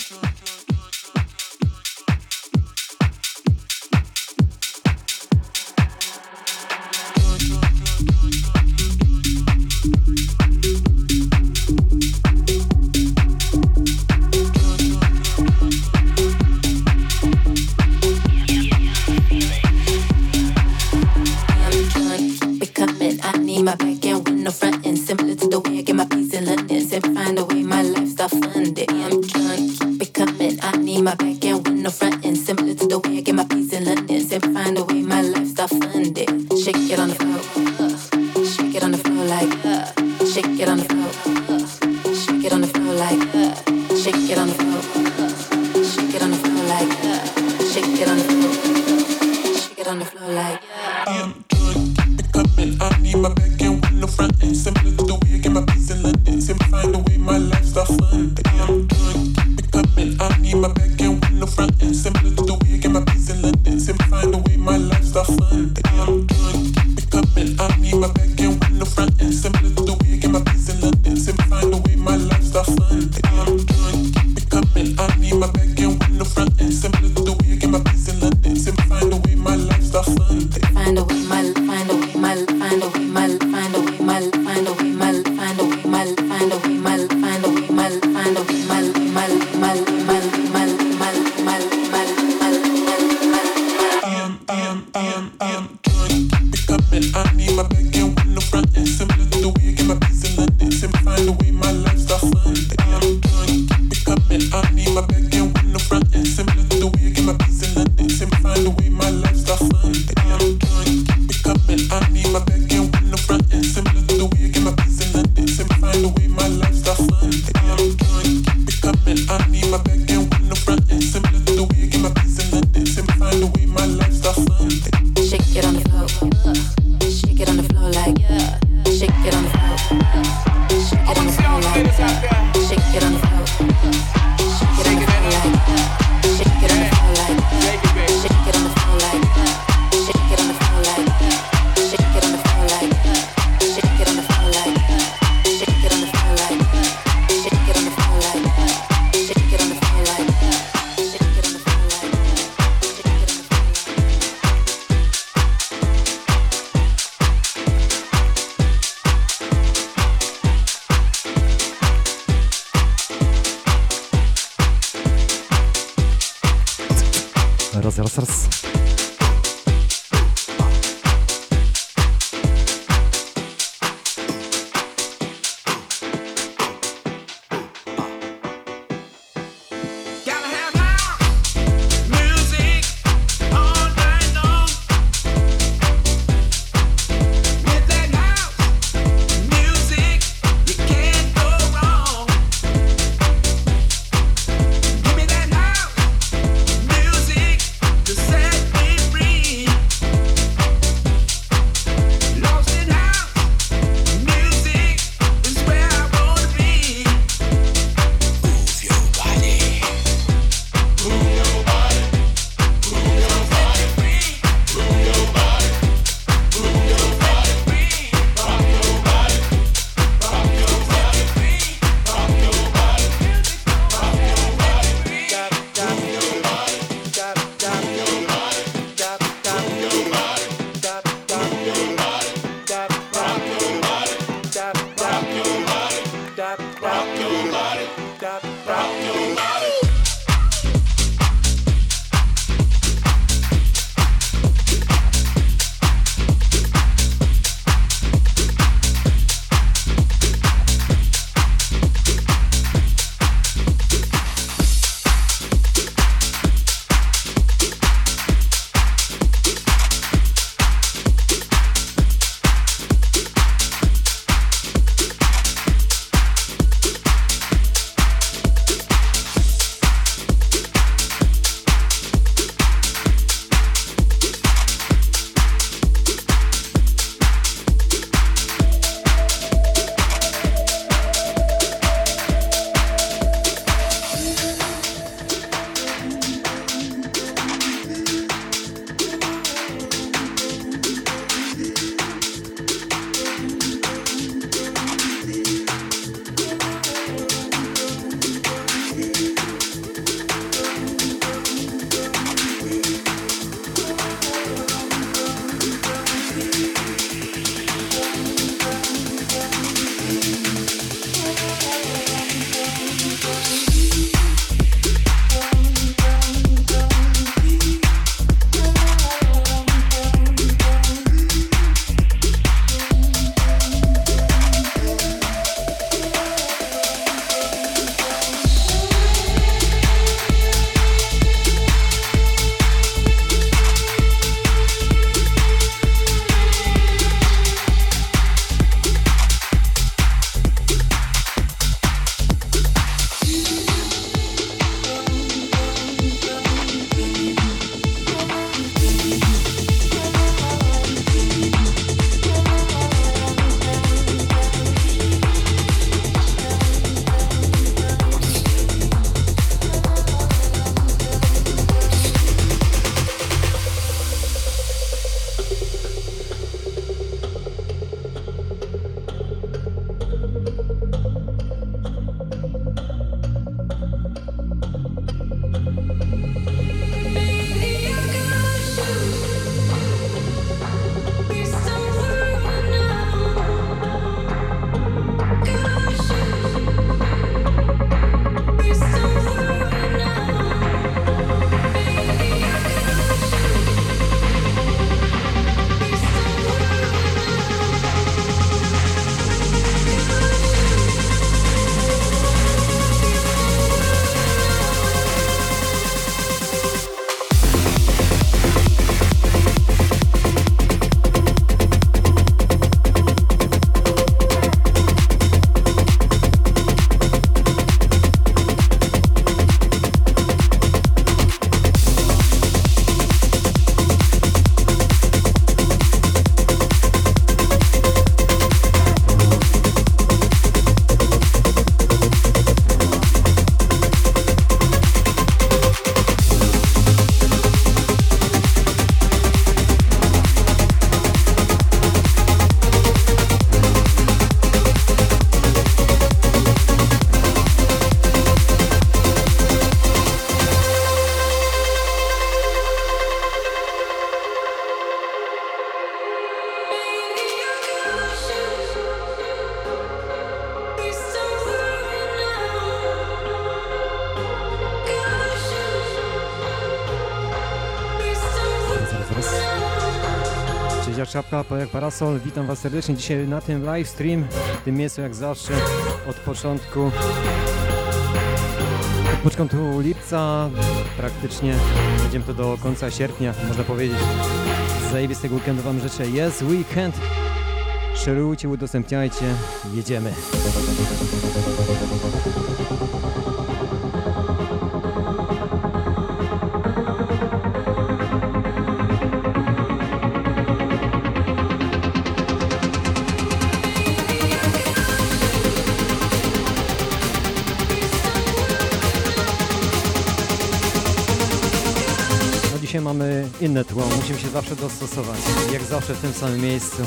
control. Czapka, jak Parasol. Witam Was serdecznie dzisiaj na tym live stream, w tym miejscu jak zawsze od początku od początku lipca, praktycznie będziemy to do końca sierpnia, można powiedzieć. Zajebistego weekendu Wam życzę. Jest weekend. Szerujcie, udostępniajcie, jedziemy. Mamy inne tło, musimy się zawsze dostosować, jak zawsze w tym samym miejscu.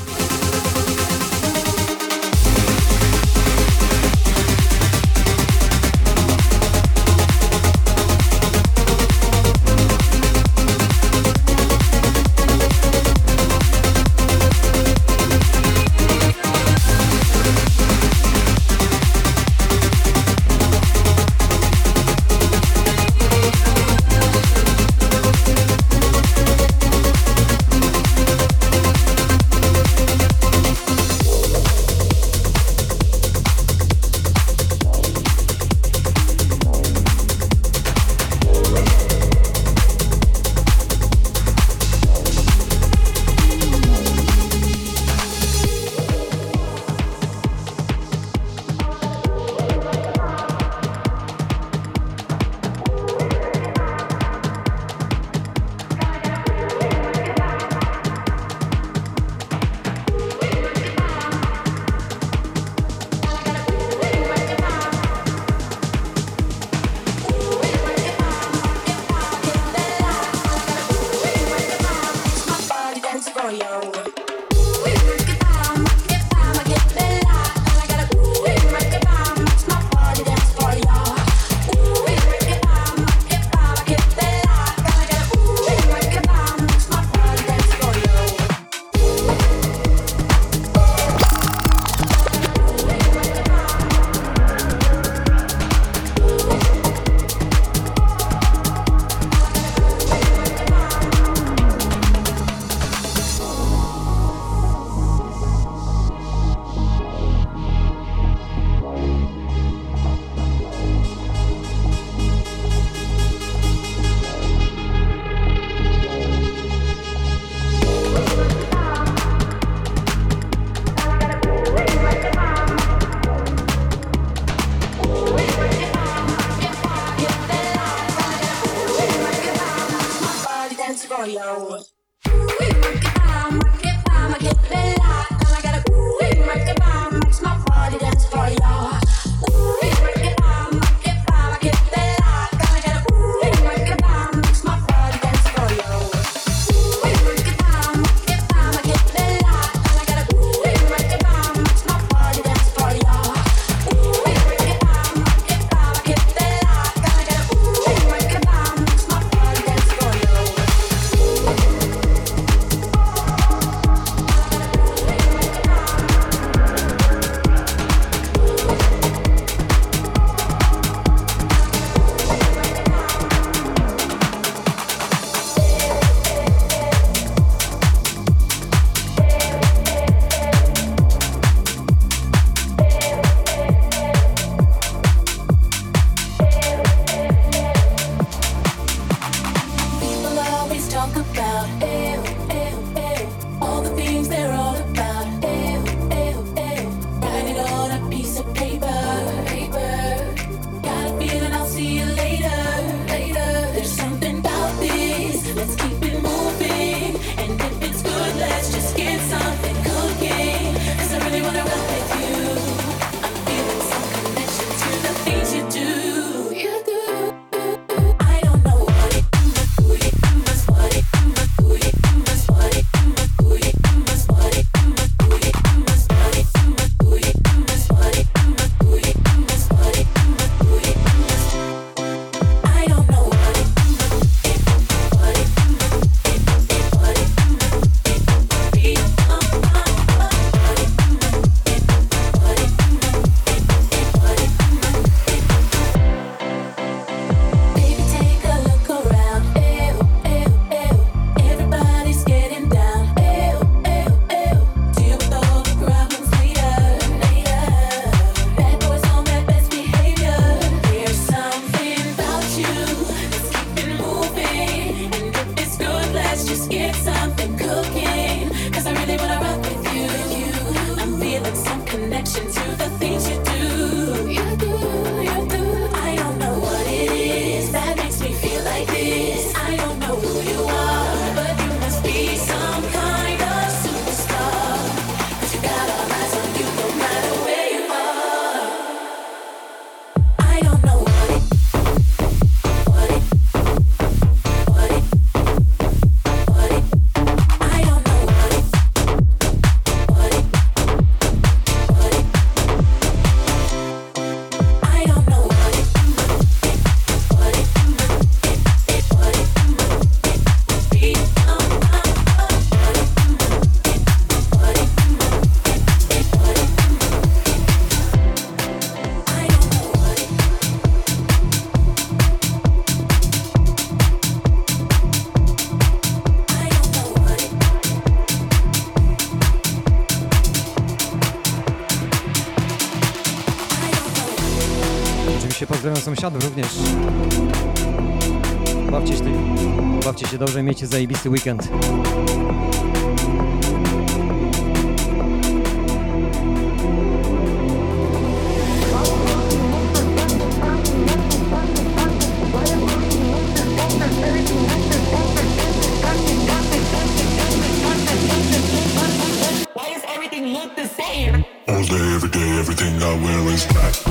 się, pozdrawiam sąsiadów również. Bawcie się, bawcie się dobrze, miecie zajebisty weekend. All day, every day, everything I wear is black.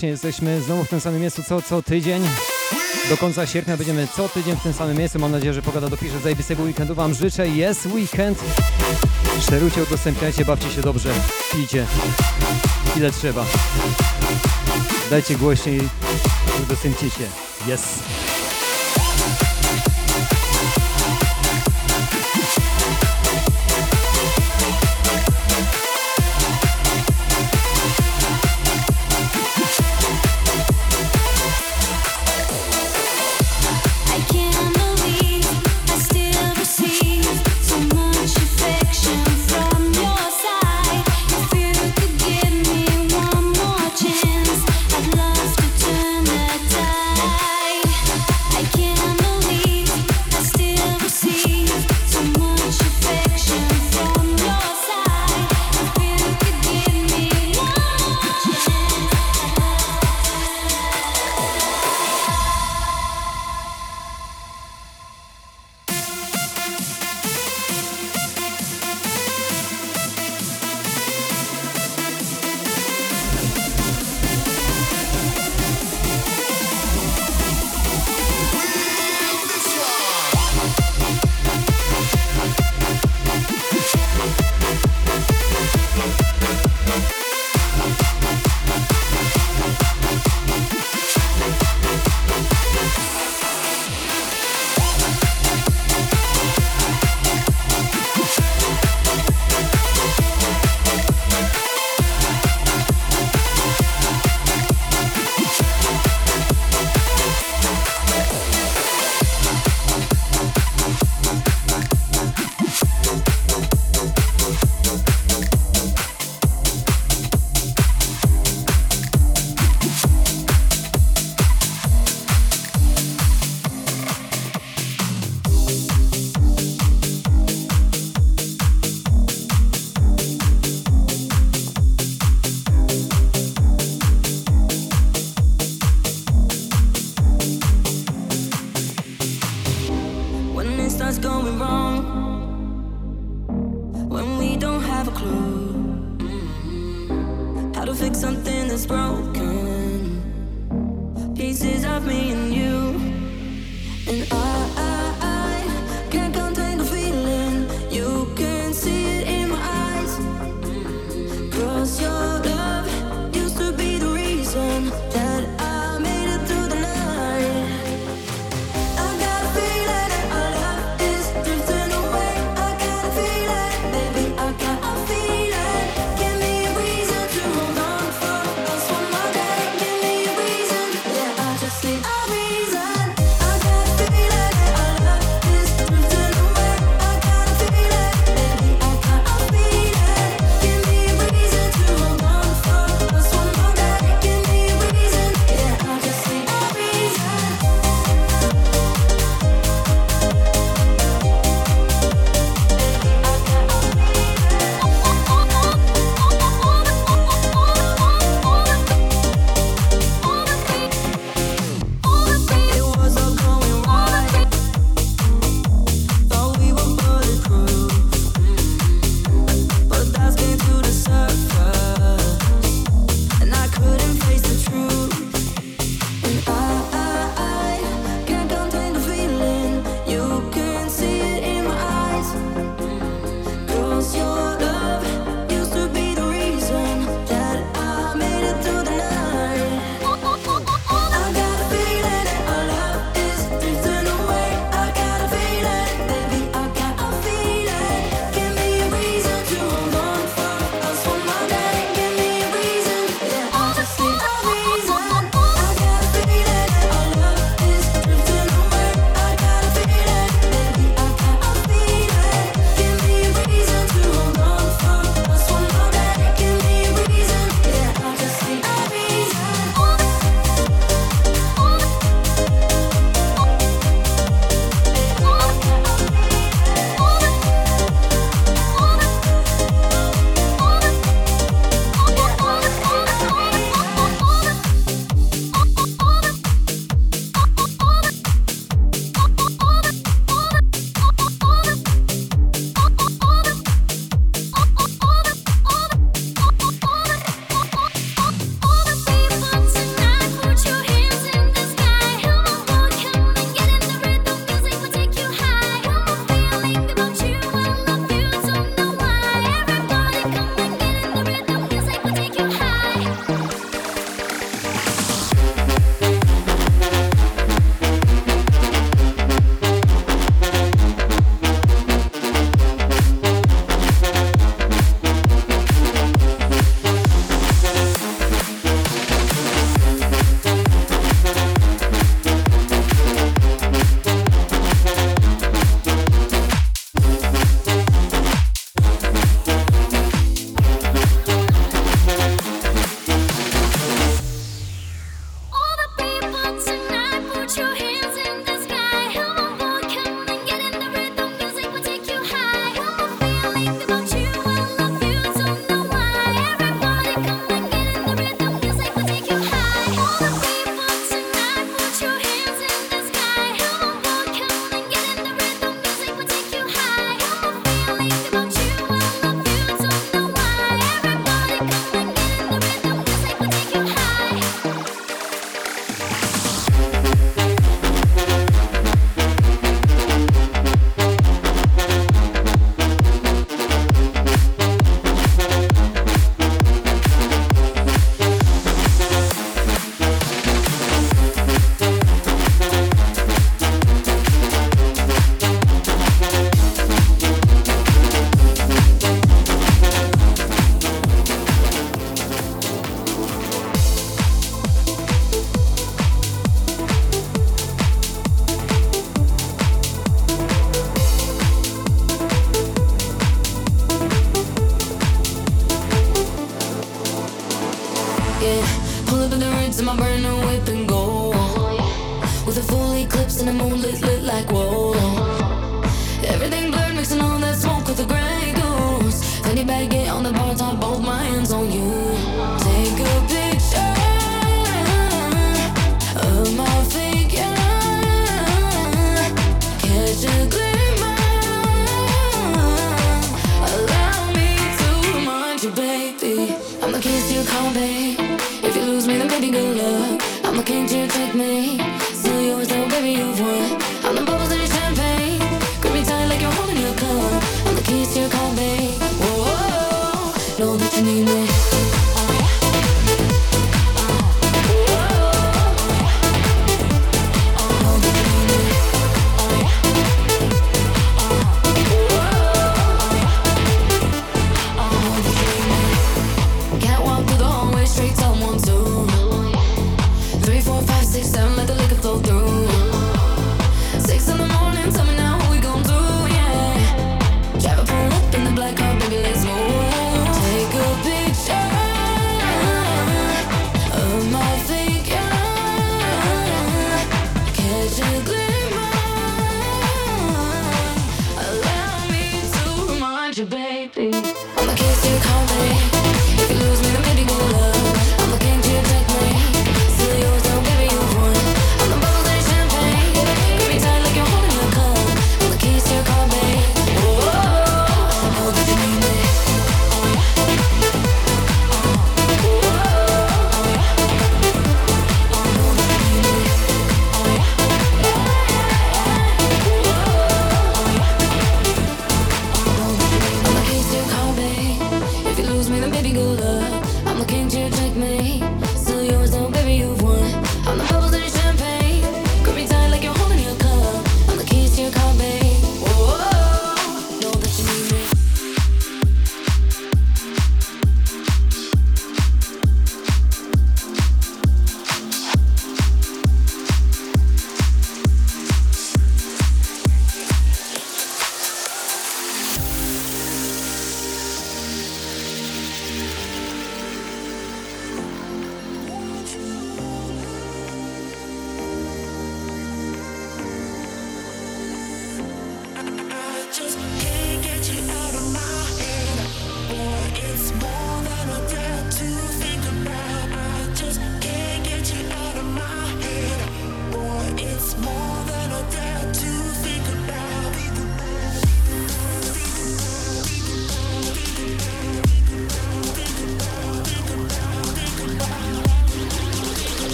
serdecznie. Jesteśmy znowu w tym samym miejscu co, co tydzień. Do końca sierpnia będziemy co tydzień w tym samym miejscu. Mam nadzieję, że pogoda dopisze. Zajebistego weekendu Wam życzę. Jest weekend. Szerujcie, udostępniajcie, bawcie się dobrze. Pijcie. Ile trzeba. Dajcie głośniej, udostępnijcie. Jest.